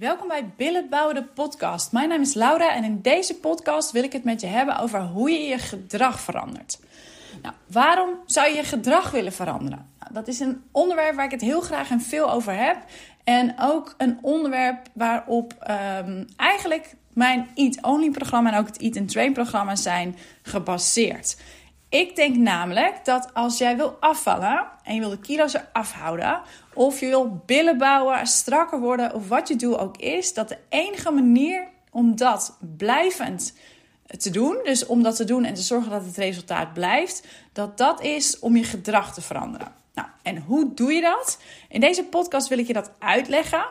Welkom bij Billet Bouwen, de podcast. Mijn naam is Laura en in deze podcast wil ik het met je hebben over hoe je je gedrag verandert. Nou, waarom zou je je gedrag willen veranderen? Nou, dat is een onderwerp waar ik het heel graag en veel over heb. En ook een onderwerp waarop um, eigenlijk mijn Eat Only programma en ook het Eat and Train programma zijn gebaseerd. Ik denk namelijk dat als jij wil afvallen en je wil de kilo's eraf houden, of je wil billen bouwen, strakker worden, of wat je doel ook is, dat de enige manier om dat blijvend te doen, dus om dat te doen en te zorgen dat het resultaat blijft, dat dat is om je gedrag te veranderen. Nou, en hoe doe je dat? In deze podcast wil ik je dat uitleggen.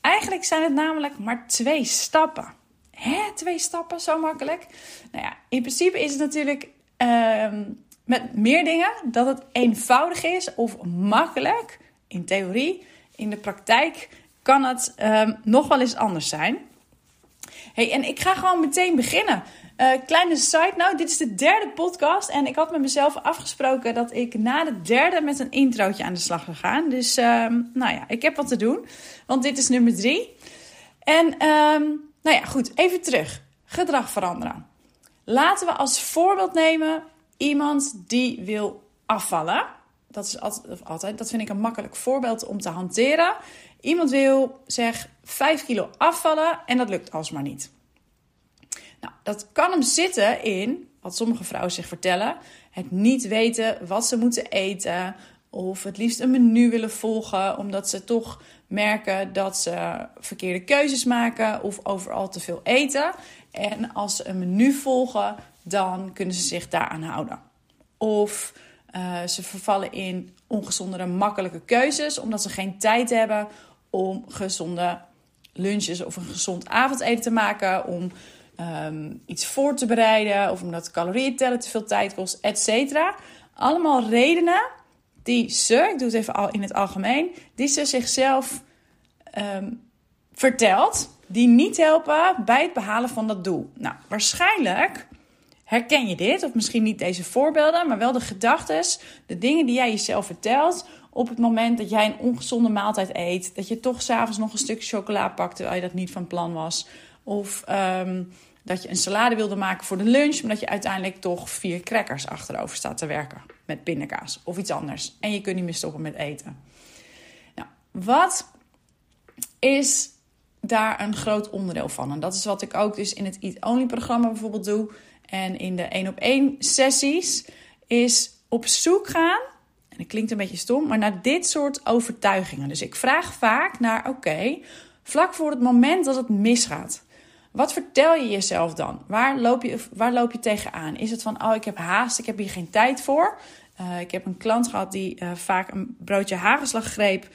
Eigenlijk zijn het namelijk maar twee stappen. Hè, twee stappen, zo makkelijk? Nou ja, in principe is het natuurlijk Ehm, met meer dingen dat het eenvoudig is of makkelijk in theorie. In de praktijk kan het ehm, nog wel eens anders zijn. Hey, en ik ga gewoon meteen beginnen. Uh, kleine side note, dit is de derde podcast. En ik had met mezelf afgesproken dat ik na de derde met een introotje aan de slag ga gaan. Dus ehm, nou ja, ik heb wat te doen. Want dit is nummer drie. En nou ja, goed, even terug. Gedrag veranderen. Laten we als voorbeeld nemen iemand die wil afvallen. Dat is altijd, dat vind ik een makkelijk voorbeeld om te hanteren. Iemand wil zeg 5 kilo afvallen en dat lukt alsmaar niet. Nou, dat kan hem zitten in, wat sommige vrouwen zich vertellen, het niet weten wat ze moeten eten. Of het liefst een menu willen volgen, omdat ze toch merken dat ze verkeerde keuzes maken of overal te veel eten. En als ze een menu volgen, dan kunnen ze zich daaraan houden. Of uh, ze vervallen in ongezondere, makkelijke keuzes, omdat ze geen tijd hebben om gezonde lunches of een gezond avondeten te maken, om um, iets voor te bereiden, of omdat calorieën tellen te veel tijd kost, etc. Allemaal redenen die ze, ik doe het even al in het algemeen, die ze zichzelf um, vertelt die niet helpen bij het behalen van dat doel. Nou, waarschijnlijk herken je dit, of misschien niet deze voorbeelden, maar wel de gedachten, de dingen die jij jezelf vertelt op het moment dat jij een ongezonde maaltijd eet, dat je toch s'avonds nog een stukje chocola pakt terwijl je dat niet van plan was. Of um, dat je een salade wilde maken voor de lunch, maar dat je uiteindelijk toch vier crackers achterover staat te werken met pindakaas of iets anders. En je kunt niet meer stoppen met eten. Nou, wat is daar een groot onderdeel van. En dat is wat ik ook dus in het Eat Only programma bijvoorbeeld doe. En in de 1 op 1 sessies is op zoek gaan. En dat klinkt een beetje stom, maar naar dit soort overtuigingen. Dus ik vraag vaak naar: oké, vlak voor het moment dat het misgaat. Wat vertel je jezelf dan? Waar loop je, waar loop je tegenaan? Is het van, oh, ik heb haast, ik heb hier geen tijd voor? Uh, ik heb een klant gehad die uh, vaak een broodje hagelslag greep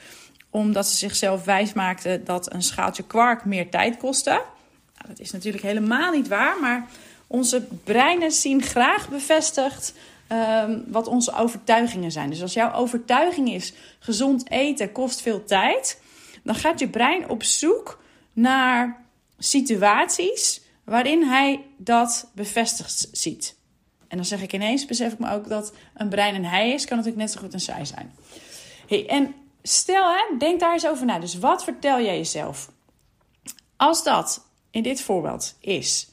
omdat ze zichzelf wijs maakte dat een schaaltje kwark meer tijd kostte. Nou, dat is natuurlijk helemaal niet waar, maar onze breinen zien graag bevestigd um, wat onze overtuigingen zijn. Dus als jouw overtuiging is: gezond eten kost veel tijd, dan gaat je brein op zoek naar situaties waarin hij dat bevestigd ziet. En dan zeg ik ineens, besef ik me ook dat een brein een hij is, kan natuurlijk net zo goed een zij zijn. Hey, en stel, denk daar eens over na. Dus wat vertel jij jezelf? Als dat in dit voorbeeld is: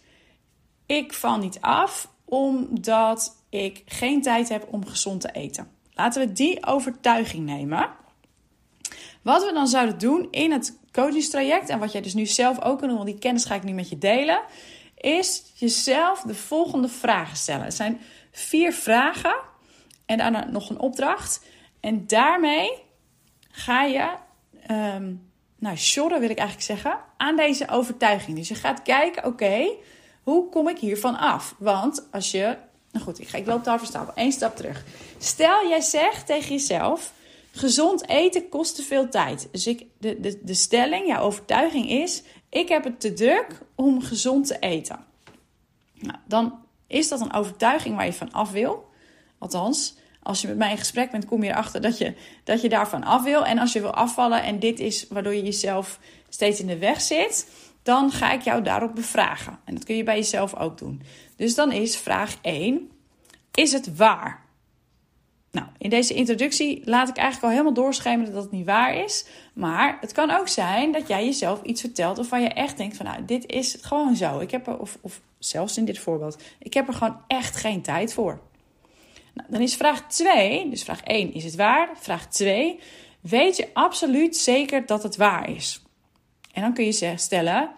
ik val niet af omdat ik geen tijd heb om gezond te eten. Laten we die overtuiging nemen. Wat we dan zouden doen in het coachingstraject, en wat jij dus nu zelf ook kan doen, want die kennis ga ik nu met je delen, is jezelf de volgende vragen stellen. Het zijn vier vragen en daarna nog een opdracht. En daarmee ga je, um, nou, wil ik eigenlijk zeggen, aan deze overtuiging. Dus je gaat kijken, oké, hoe kom ik hiervan af? Want als je, nou goed, ik, ga, ik loop daar verstapel, één stap terug. Stel, jij zegt tegen jezelf, gezond eten kost te veel tijd. Dus ik, de, de, de stelling, jouw overtuiging is, ik heb het te druk om gezond te eten. Nou, dan is dat een overtuiging waar je van af wil. Althans, als je met mij in gesprek bent, kom je erachter dat je, dat je daarvan af wil. En als je wil afvallen en dit is waardoor je jezelf steeds in de weg zit, dan ga ik jou daarop bevragen. En dat kun je bij jezelf ook doen. Dus dan is vraag 1: Is het waar? Nou, in deze introductie laat ik eigenlijk al helemaal doorschemeren dat het niet waar is. Maar het kan ook zijn dat jij jezelf iets vertelt waarvan je echt denkt van nou, dit is gewoon zo. Ik heb er, of, of zelfs in dit voorbeeld, ik heb er gewoon echt geen tijd voor. Nou, dan is vraag 2, dus vraag 1, is het waar? Vraag 2, weet je absoluut zeker dat het waar is? En dan kun je stellen,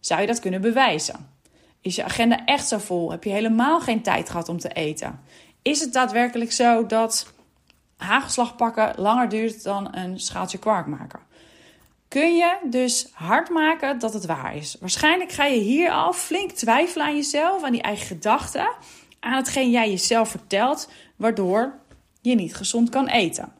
zou je dat kunnen bewijzen? Is je agenda echt zo vol? Heb je helemaal geen tijd gehad om te eten? Is het daadwerkelijk zo dat hagelslag pakken langer duurt dan een schaaltje kwark maken? Kun je dus hard maken dat het waar is? Waarschijnlijk ga je hier al flink twijfelen aan jezelf, aan die eigen gedachten, aan hetgeen jij jezelf vertelt, waardoor je niet gezond kan eten.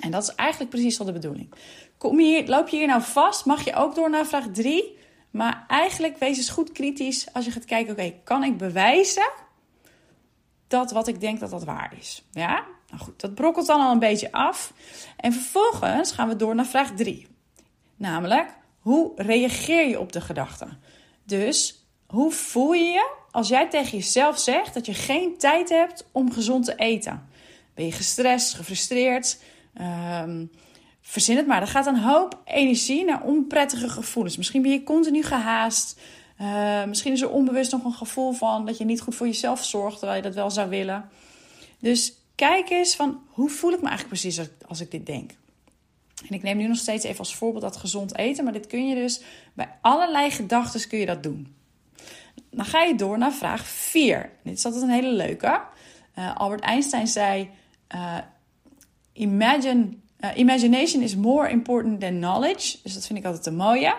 En dat is eigenlijk precies al de bedoeling. Kom hier, loop je hier nou vast, mag je ook door naar vraag 3. Maar eigenlijk wees eens goed kritisch als je gaat kijken: oké, kan ik bewijzen dat wat ik denk dat dat waar is? Ja, nou goed, dat brokkelt dan al een beetje af. En vervolgens gaan we door naar vraag 3. Namelijk, hoe reageer je op de gedachten? Dus hoe voel je je als jij tegen jezelf zegt dat je geen tijd hebt om gezond te eten? Ben je gestrest, gefrustreerd? Um, verzin het maar. Er gaat een hoop energie naar onprettige gevoelens. Misschien ben je continu gehaast. Uh, misschien is er onbewust nog een gevoel van dat je niet goed voor jezelf zorgt, terwijl je dat wel zou willen. Dus kijk eens van hoe voel ik me eigenlijk precies als ik dit denk. En ik neem nu nog steeds even als voorbeeld dat gezond eten, maar dit kun je dus bij allerlei gedachten kun je dat doen. Dan ga je door naar vraag 4. Dit is altijd een hele leuke. Uh, Albert Einstein zei: uh, Imagine uh, imagination is more important than knowledge. Dus dat vind ik altijd een mooie.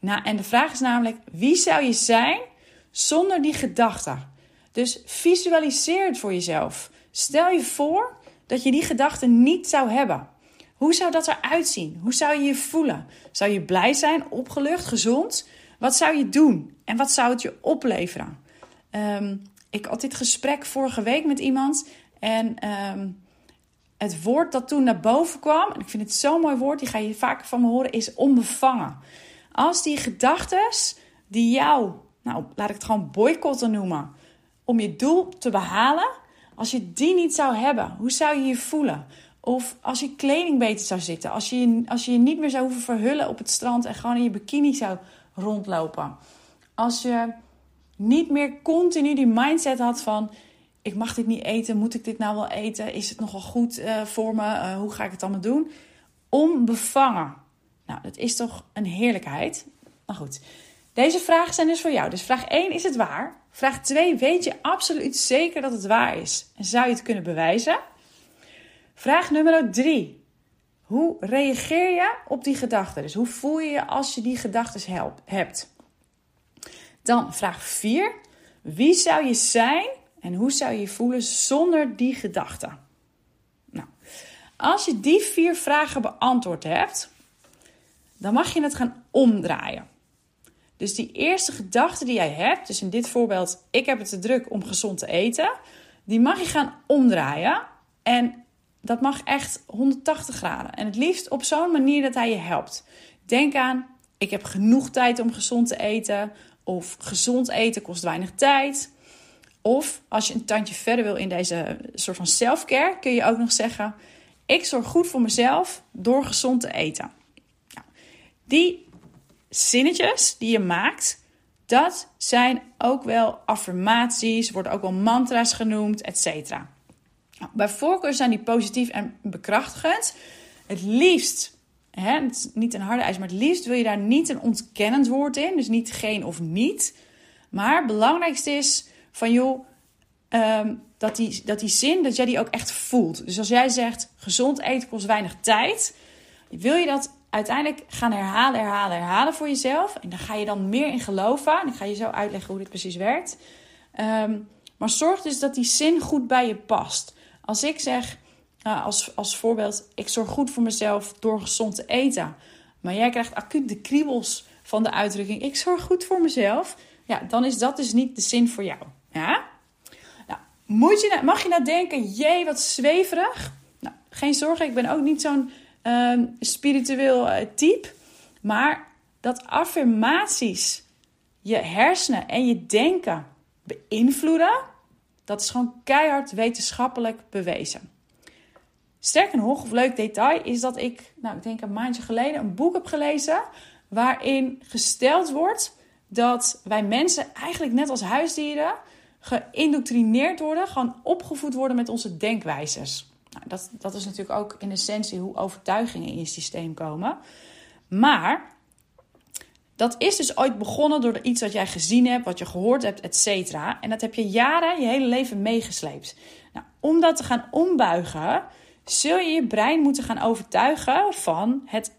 Nou, en de vraag is namelijk: wie zou je zijn zonder die gedachten? Dus visualiseer het voor jezelf. Stel je voor dat je die gedachten niet zou hebben. Hoe zou dat eruit zien? Hoe zou je je voelen? Zou je blij zijn, opgelucht, gezond? Wat zou je doen? En wat zou het je opleveren? Um, ik had dit gesprek vorige week met iemand. En um, het woord dat toen naar boven kwam, en ik vind het zo'n mooi woord, die ga je vaker van me horen, is onbevangen. Als die gedachten die jou, nou laat ik het gewoon boycotten noemen, om je doel te behalen, als je die niet zou hebben, hoe zou je je voelen? Of als je kleding beter zou zitten, als je, als je je niet meer zou hoeven verhullen op het strand en gewoon in je bikini zou rondlopen. Als je niet meer continu die mindset had van ik mag dit niet eten, moet ik dit nou wel eten? Is het nogal goed uh, voor me? Uh, hoe ga ik het allemaal doen? Onbevangen. Nou, dat is toch een heerlijkheid? Maar goed, deze vragen zijn dus voor jou. Dus vraag 1, is het waar? Vraag 2, weet je absoluut zeker dat het waar is? En zou je het kunnen bewijzen? Vraag nummer 3. Hoe reageer je op die gedachten? Dus hoe voel je je als je die gedachten hebt? Dan vraag 4. Wie zou je zijn en hoe zou je je voelen zonder die gedachten? Nou, als je die vier vragen beantwoord hebt, dan mag je het gaan omdraaien. Dus die eerste gedachte die jij hebt, dus in dit voorbeeld, ik heb het te druk om gezond te eten, die mag je gaan omdraaien. En dat mag echt 180 graden. En het liefst op zo'n manier dat hij je helpt. Denk aan, ik heb genoeg tijd om gezond te eten. Of gezond eten kost weinig tijd. Of als je een tandje verder wil in deze soort van self-care, kun je ook nog zeggen: Ik zorg goed voor mezelf door gezond te eten. Nou, die zinnetjes die je maakt, dat zijn ook wel affirmaties, worden ook wel mantra's genoemd, etc. Bij voorkeur zijn die positief en bekrachtigend. Het liefst, hè, het is niet een harde eis, maar het liefst wil je daar niet een ontkennend woord in. Dus niet geen of niet. Maar het belangrijkste is van joh, ehm, dat, die, dat die zin, dat jij die ook echt voelt. Dus als jij zegt, gezond eten kost weinig tijd, wil je dat uiteindelijk gaan herhalen, herhalen, herhalen voor jezelf. En daar ga je dan meer in geloven. En ik ga je zo uitleggen hoe dit precies werkt. Ehm, maar zorg dus dat die zin goed bij je past. Als ik zeg, uh, als, als voorbeeld, ik zorg goed voor mezelf door gezond te eten. Maar jij krijgt acuut de kriebels van de uitdrukking, ik zorg goed voor mezelf. Ja, dan is dat dus niet de zin voor jou. Ja? Nou, je, mag je nou denken, jee, wat zweverig? Nou, geen zorgen, ik ben ook niet zo'n uh, spiritueel uh, type. Maar dat affirmaties je hersenen en je denken beïnvloeden, dat is gewoon keihard wetenschappelijk bewezen. Sterker nog, of leuk detail, is dat ik, nou, ik denk een maandje geleden, een boek heb gelezen. waarin gesteld wordt dat wij mensen eigenlijk net als huisdieren geïndoctrineerd worden, gewoon opgevoed worden met onze denkwijzes. Nou, dat, dat is natuurlijk ook in essentie hoe overtuigingen in je systeem komen. Maar dat is dus ooit begonnen door iets wat jij gezien hebt, wat je gehoord hebt, et cetera. En dat heb je jaren, je hele leven meegesleept. Nou, om dat te gaan ombuigen, zul je je brein moeten gaan overtuigen van het,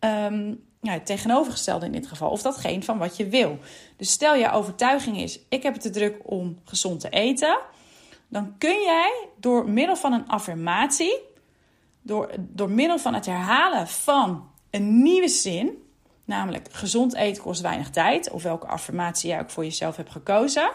um, het tegenovergestelde in dit geval. Of datgene van wat je wil. Dus stel je overtuiging is, ik heb het te druk om gezond te eten. Dan kun jij door middel van een affirmatie, door, door middel van het herhalen van een nieuwe zin, namelijk gezond eten kost weinig tijd, of welke affirmatie jij ook voor jezelf hebt gekozen,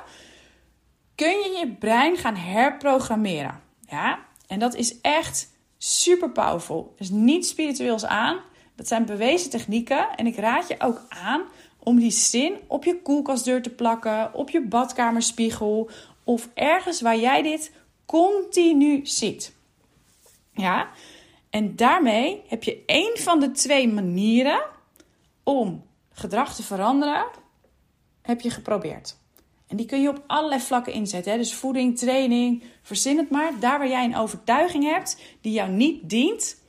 kun je je brein gaan herprogrammeren. Ja? En dat is echt super powerful. Dus niet spiritueels aan. Dat zijn bewezen technieken. En ik raad je ook aan om die zin op je koelkastdeur te plakken, op je badkamerspiegel of ergens waar jij dit continu ziet. Ja? En daarmee heb je één van de twee manieren om gedrag te veranderen, heb je geprobeerd. En die kun je op allerlei vlakken inzetten. Hè? Dus voeding, training, verzin het maar. Daar waar jij een overtuiging hebt die jou niet dient,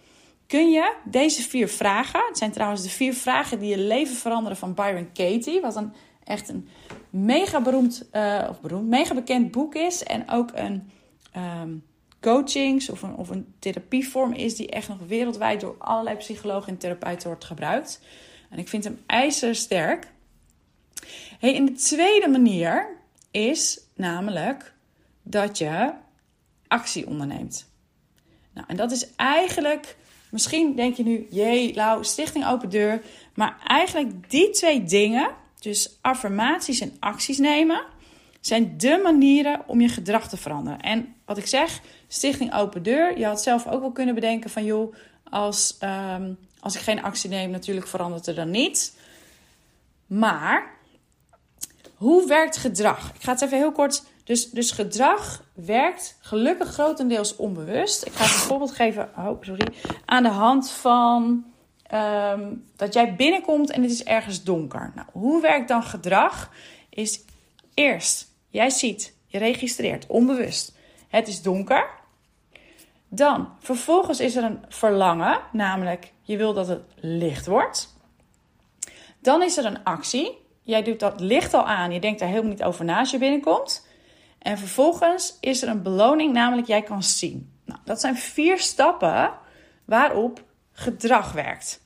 kun je deze vier vragen. Het zijn trouwens de vier vragen die je leven veranderen van Byron Katie. Wat een echt een mega beroemd, uh, of beroemd, mega bekend boek is. En ook een um, coachings of een, of een therapievorm is die echt nog wereldwijd door allerlei psychologen en therapeuten wordt gebruikt. En ik vind hem ijzersterk. Hey, en de tweede manier is namelijk dat je actie onderneemt. Nou, en dat is eigenlijk, misschien denk je nu, jee, Lau, Stichting Open Deur. Maar eigenlijk die twee dingen, dus affirmaties en acties nemen, zijn de manieren om je gedrag te veranderen. En wat ik zeg, Stichting Open Deur, je had zelf ook wel kunnen bedenken van, joh, als, ehm, als ik geen actie neem, natuurlijk verandert er dan niet. Maar hoe werkt gedrag? Ik ga het even heel kort. Dus, dus gedrag werkt gelukkig grotendeels onbewust. Ik ga het een voorbeeld geven oh, sorry, aan de hand van ehm, dat jij binnenkomt en het is ergens donker. Nou, hoe werkt dan gedrag? Is eerst, jij ziet, je registreert onbewust. Het is donker. Dan, vervolgens is er een verlangen, namelijk je wil dat het licht wordt. Dan is er een actie. Jij doet dat licht al aan. Je denkt daar helemaal niet over na als je binnenkomt. En vervolgens is er een beloning, namelijk jij kan zien. Nou, dat zijn vier stappen waarop gedrag werkt.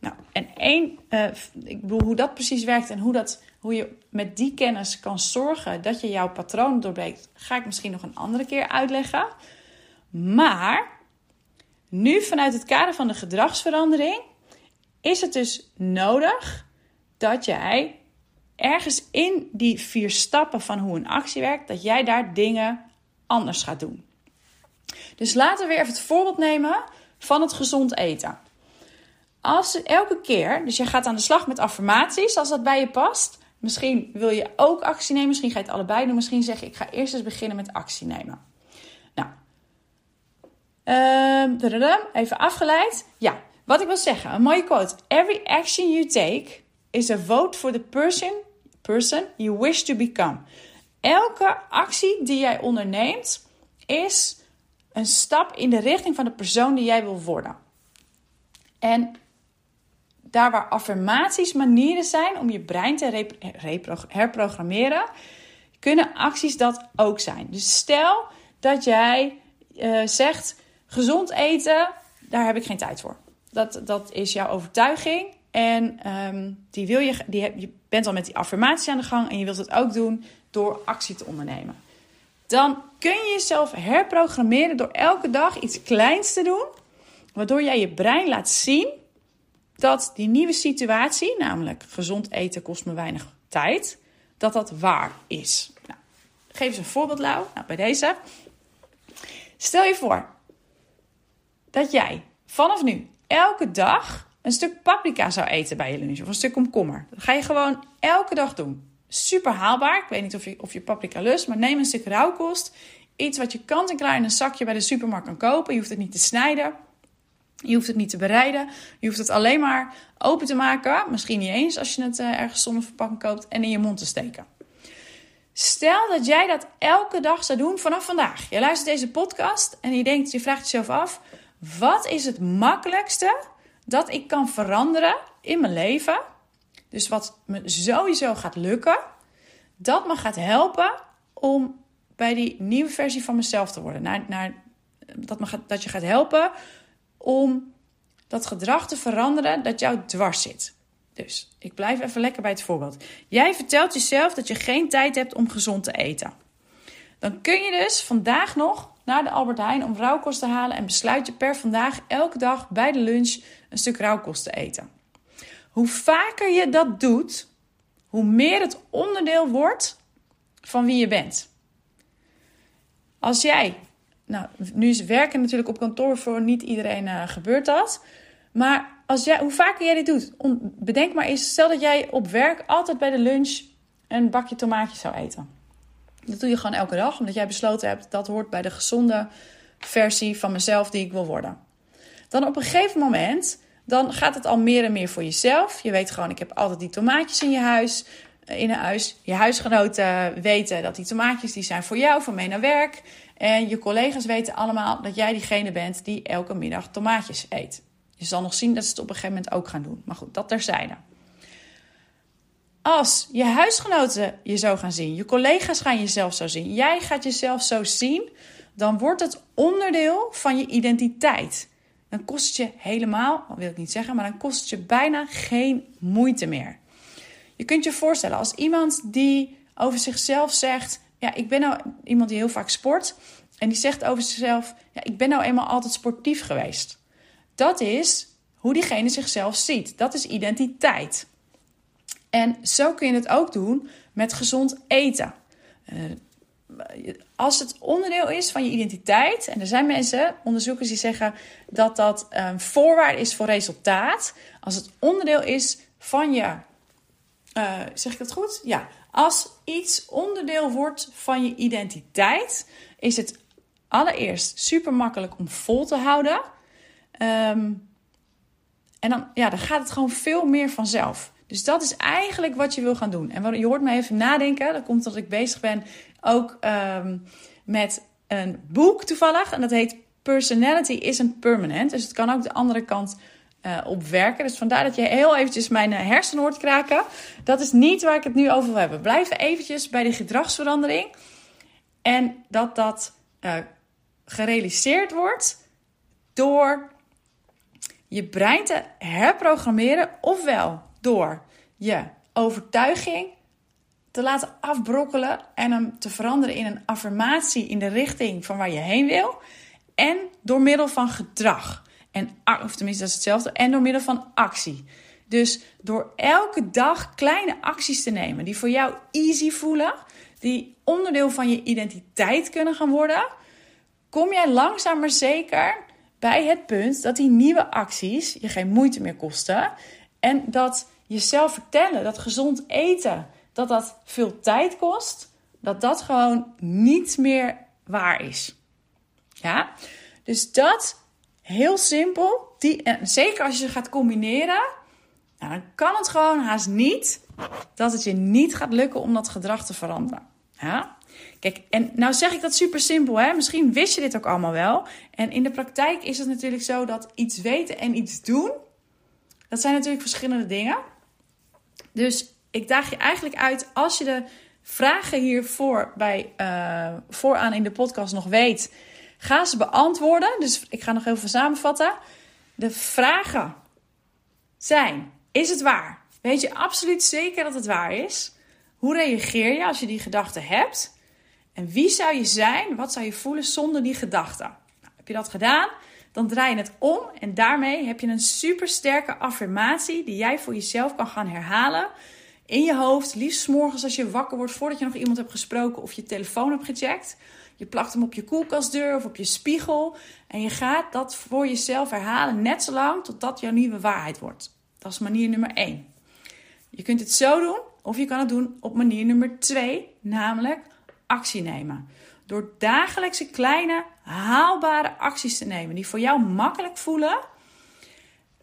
Nou, en één, uh, ik hoe dat precies werkt en hoe, dat, hoe je met die kennis kan zorgen dat je jouw patroon doorbreekt, ga ik misschien nog een andere keer uitleggen. Maar nu vanuit het kader van de gedragsverandering is het dus nodig dat jij ergens in die vier stappen van hoe een actie werkt, dat jij daar dingen anders gaat doen. Dus laten we weer even het voorbeeld nemen van het gezond eten. Als elke keer, dus je gaat aan de slag met affirmaties, als dat bij je past. Misschien wil je ook actie nemen, misschien ga je het allebei doen. Misschien zeg je, ik ga eerst eens beginnen met actie nemen. Um, even afgeleid. Ja, wat ik wil zeggen, een mooie quote. Every action you take is a vote for the person person you wish to become. Elke actie die jij onderneemt is een stap in de richting van de persoon die jij wil worden. En daar waar affirmaties manieren zijn om je brein te herprogrammeren, kunnen acties dat ook zijn. Dus stel dat jij uh, zegt: gezond eten, daar heb ik geen tijd voor. Dat, dat is jouw overtuiging. En um, die wil je, die heb, je bent al met die affirmatie aan de gang en je wilt het ook doen door actie te ondernemen. Dan kun je jezelf herprogrammeren door elke dag iets kleins te doen, waardoor jij je brein laat zien dat die nieuwe situatie, namelijk gezond eten kost me weinig tijd, dat dat waar is. Nou, geef eens een voorbeeld, Lau. Nou, bij deze. Stel je voor dat jij vanaf nu elke dag een stuk paprika zou eten bij je lunch of een stuk komkommer. Dat ga je gewoon elke dag doen. Super haalbaar. Ik weet niet of je, of je paprika lust, maar neem een stuk rauwkost. iets wat je kant en klaar in een zakje bij de supermarkt kan kopen. Je hoeft het niet te snijden. Je hoeft het niet te bereiden. Je hoeft het alleen maar open te maken. Misschien niet eens als je het uh, ergens zonder verpakking koopt. En in je mond te steken. Stel dat jij dat elke dag zou doen vanaf vandaag. Je luistert deze podcast en je denkt, je vraagt jezelf af: wat is het makkelijkste dat ik kan veranderen in mijn leven? Dus wat me sowieso gaat lukken, dat me gaat helpen om bij die nieuwe versie van mezelf te worden. Naar, naar, dat, me gaat, dat je gaat helpen om dat gedrag te veranderen dat jou dwars zit. Dus ik blijf even lekker bij het voorbeeld. Jij vertelt jezelf dat je geen tijd hebt om gezond te eten. Dan kun je dus vandaag nog naar de Albert Heijn om rauwkost te halen en besluit je per vandaag elke dag bij de lunch een stuk rauwkost te eten. Hoe vaker je dat doet, hoe meer het onderdeel wordt van wie je bent. Als jij, nou, nu is werken natuurlijk op kantoor voor niet iedereen uh, gebeurt dat. Maar als jij, hoe vaker jij dit doet, bedenk maar eens, stel dat jij op werk altijd bij de lunch een bakje tomaatjes zou eten. Dat doe je gewoon elke dag, omdat jij besloten hebt dat hoort bij de gezonde versie van mezelf die ik wil worden. Dan op een gegeven moment, dan gaat het al meer en meer voor jezelf. Je weet gewoon, ik heb altijd die tomaatjes in je huis. Eh, in een huis. Je huisgenoten weten dat die tomaatjes die zijn voor jou, voor mee naar werk. En je collega's weten allemaal dat jij diegene bent die elke middag tomaatjes eet. Je zal nog zien dat ze het op een gegeven moment ook gaan doen. Maar goed, dat terzijde. Als je huisgenoten je zo gaan zien, je collega's gaan jezelf zo zien, jij gaat jezelf zo zien, dan wordt het onderdeel van je identiteit. Dan kost het je helemaal, wil ik niet zeggen, maar dan kost het je bijna geen moeite meer. Je kunt je voorstellen als iemand die over zichzelf zegt: Ja, ik ben nou iemand die heel vaak sport. En die zegt over zichzelf: Ja, ik ben nou eenmaal altijd sportief geweest. Dat is hoe diegene zichzelf ziet. Dat is identiteit. En zo kun je het ook doen met gezond eten. Uh, als het onderdeel is van je identiteit, en er zijn mensen, onderzoekers die zeggen dat dat um, voorwaarde is voor resultaat. Als het onderdeel is van je, uh, zeg ik dat goed? Ja, als iets onderdeel wordt van je identiteit, is het allereerst super makkelijk om vol te houden. Um, en dan, ja, dan gaat het gewoon veel meer vanzelf. Dus dat is eigenlijk wat je wil gaan doen. En je hoort me even nadenken. Dat komt dat ik bezig ben ook um, met een boek toevallig. En dat heet Personality Isn't Permanent. Dus het kan ook de andere kant uh, op werken. Dus vandaar dat je heel eventjes mijn uh, hersenen hoort kraken. Dat is niet waar ik het nu over wil hebben. Blijf eventjes bij de gedragsverandering. En dat dat uh, gerealiseerd wordt door je brein te herprogrammeren, ofwel door je overtuiging te laten afbrokkelen en hem te veranderen in een affirmatie in de richting van waar je heen wil, en door middel van gedrag. En, of tenminste, dat is hetzelfde. En door middel van actie. Dus door elke dag kleine acties te nemen die voor jou easy voelen, die onderdeel van je identiteit kunnen gaan worden, kom jij langzaam maar zeker bij het punt dat die nieuwe acties je geen moeite meer kosten. En dat jezelf vertellen dat gezond eten, dat dat veel tijd kost, dat dat gewoon niet meer waar is. Ja, dus dat heel simpel. Die, en zeker als je ze gaat combineren, nou, dan kan het gewoon haast niet dat het je niet gaat lukken om dat gedrag te veranderen. Ja? Kijk, en nou zeg ik dat super simpel, hè? Misschien wist je dit ook allemaal wel. En in de praktijk is het natuurlijk zo dat iets weten en iets doen, dat zijn natuurlijk verschillende dingen. Dus ik daag je eigenlijk uit, als je de vragen hiervoor bij, uh, vooraan in de podcast nog weet, ga ze beantwoorden. Dus ik ga nog even samenvatten. De vragen zijn: is het waar? Weet je absoluut zeker dat het waar is? Hoe reageer je als je die gedachte hebt? En wie zou je zijn? Wat zou je voelen zonder die gedachte? Nou, heb je dat gedaan? Dan draai je het om en daarmee heb je een supersterke affirmatie die jij voor jezelf kan gaan herhalen in je hoofd. Liefst morgens als je wakker wordt voordat je nog iemand hebt gesproken of je telefoon hebt gecheckt. Je plakt hem op je koelkastdeur of op je spiegel en je gaat dat voor jezelf herhalen net zolang totdat jouw nieuwe waarheid wordt. Dat is manier nummer 1. Je kunt het zo doen of je kan het doen op manier nummer 2, namelijk actie nemen. door dagelijkse kleine haalbare acties te nemen die voor jou makkelijk voelen,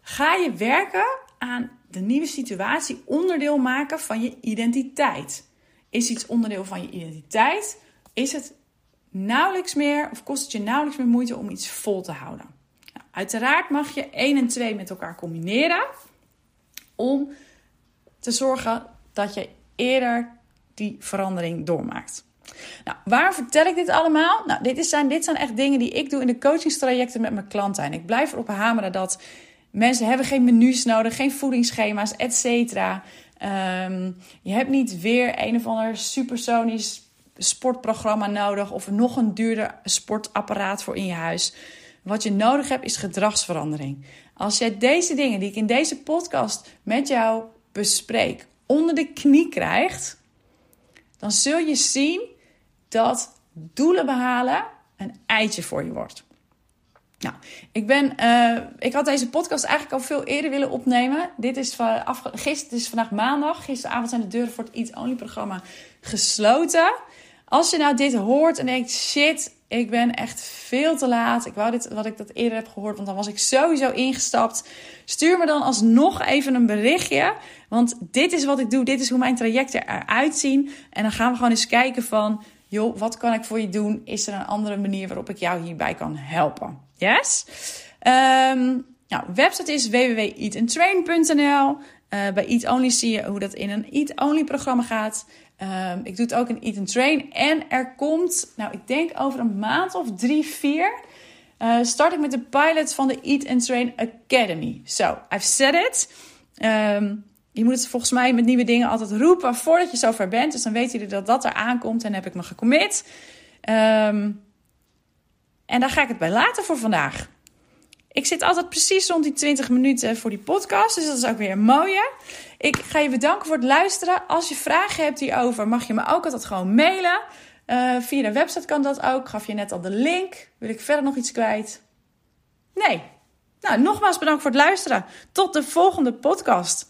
ga je werken aan de nieuwe situatie onderdeel maken van je identiteit. Is iets onderdeel van je identiteit, is het nauwelijks meer of kost het je nauwelijks meer moeite om iets vol te houden. Nou, uiteraard mag je 1 en 2 met elkaar combineren om te zorgen dat je eerder die verandering doormaakt. Nou, waar vertel ik dit allemaal? Nou, dit, zijn, dit zijn echt dingen die ik doe in de coachingstrajecten met mijn klanten. En ik blijf erop hameren dat mensen hebben geen menus nodig, geen voedingsschema's, et cetera. Um, je hebt niet weer een of ander supersonisch sportprogramma nodig of nog een duurder sportapparaat voor in je huis. Wat je nodig hebt is gedragsverandering. Als jij deze dingen die ik in deze podcast met jou bespreek onder de knie krijgt, dan zul je zien dat doelen behalen een eitje voor je wordt. Nou, ik, ben, uh, ik had deze podcast eigenlijk al veel eerder willen opnemen. Dit is, van, gisteren, is vandaag maandag. Gisteravond zijn de deuren voor het Eat Only programma gesloten. Als je nou dit hoort en denkt, shit, ik ben echt veel te laat. Ik wou dit, wat ik dat eerder heb gehoord, want dan was ik sowieso ingestapt. Stuur me dan alsnog even een berichtje. Want dit is wat ik doe, dit is hoe mijn trajecten eruit zien. En dan gaan we gewoon eens kijken van, joh, wat kan ik voor je doen? Is er een andere manier waarop ik jou hierbij kan helpen? Yes? Um, nou, website is www.eatandtrain.nl. Uh, bij Eat Only zie je hoe dat in een Eat Only programma gaat. Um, ik doe het ook in Eat and Train. En er komt, nou ik denk over een maand of drie, vier... Uh, start ik met de pilot van de Eat and Train Academy. So, I've said it. Um, je moet het volgens mij met nieuwe dingen altijd roepen voordat je zover bent. Dus dan weten jullie dat dat er aankomt en heb ik me gecommit. Um, en daar ga ik het bij laten voor vandaag. Ik zit altijd precies rond die 20 minuten voor die podcast. Dus dat is ook weer een mooie. Ik ga je bedanken voor het luisteren. Als je vragen hebt hierover, mag je me ook altijd gewoon mailen. Uh, via de website kan dat ook. Gaf je net al de link. Wil ik verder nog iets kwijt? Nee. Nou, nogmaals bedankt voor het luisteren. Tot de volgende podcast.